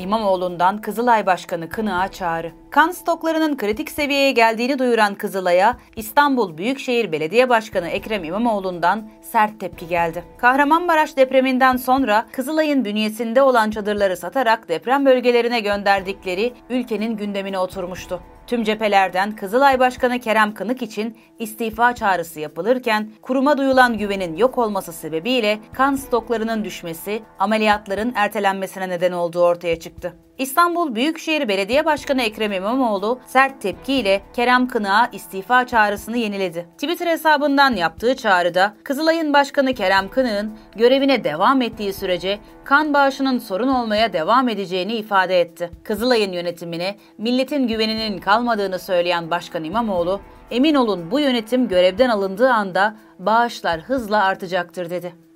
İmamoğlu'ndan Kızılay Başkanı Kınık'a çağrı. Kan stoklarının kritik seviyeye geldiğini duyuran Kızılay'a İstanbul Büyükşehir Belediye Başkanı Ekrem İmamoğlu'ndan sert tepki geldi. Kahramanmaraş depreminden sonra Kızılay'ın bünyesinde olan çadırları satarak deprem bölgelerine gönderdikleri ülkenin gündemine oturmuştu. Tüm cephelerden Kızılay Başkanı Kerem Kınık için istifa çağrısı yapılırken kuruma duyulan güvenin yok olması sebebiyle kan stoklarının düşmesi ameliyatların ertelenmesine neden olduğu ortaya çıktı. İstanbul Büyükşehir Belediye Başkanı Ekrem İmamoğlu sert tepkiyle Kerem Kınık'a istifa çağrısını yeniledi. Twitter hesabından yaptığı çağrıda Kızılay'ın Başkanı Kerem Kınık'ın görevine devam ettiği sürece kan bağışının sorun olmaya devam edeceğini ifade etti. Kızılay'ın yönetimine milletin güveninin kalmadığını söyleyen Başkan İmamoğlu, emin olun bu yönetim görevden alındığı anda bağışlar hızla artacaktır dedi.